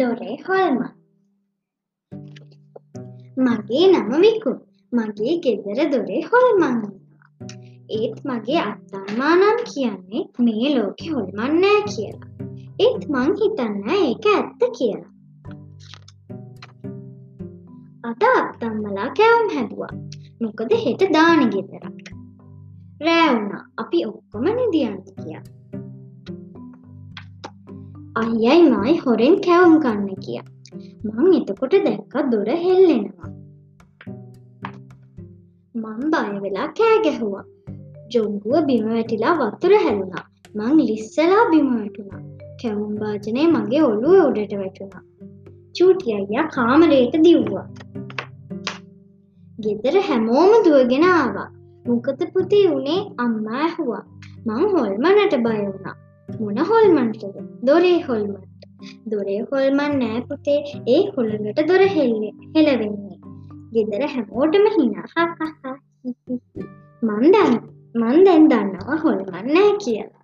දොරේ හොල්මන් මගේ නම විකුන් මගේ ගෙදර දොරේ හොල්මන්. ඒත් මගේ අත්තම්මා නම් කියන්නේ මේ ලෝකෙ හොල්මන් නෑ කියලා. ඒත් මං හිතන්න ඒක ඇත්ත කියලා. අද අත්තම්මලා කෑවම් හැදවා. මොකද හෙට දාන ගෙදරක්. රෑවුණා අපි ඔක්කොම නිදියන්න කියා අයියයි මයි හොරෙන් කැවුම් කන්න කිය. මං එතකොට දැක්ක දොර හෙල්ලෙනවා. මං බය වෙලා කෑ ගැහුවා. ජොංගුව බිම වැටිලා වතුර හැලුණා. මං ලිස්සලා බිම වැටුණා. කැවුම් භාජනය මගේ ඔළුව උඩට වැටුණා. චූටි අයියා කාමරයට දිව්වා. ගෙදර හැමෝම දුවගෙන ආවා. මොකද පුතේ උනේ අම්මා ඇහුවා. මං හොල්මනට බය වුණා. මොන හොල්මන්ටද? දොරේ හොල්මන්ට දොරේ හොල්මන් නෑ පුතේ. ඒ හොළඟට දොර හෙල්ලෙ හෙලවෙන්නේ. ගෙදර හැමෝටම හිනා. මන් දන්න මන් දැන් දන්නවා හොල්මන් නෑ කියලා.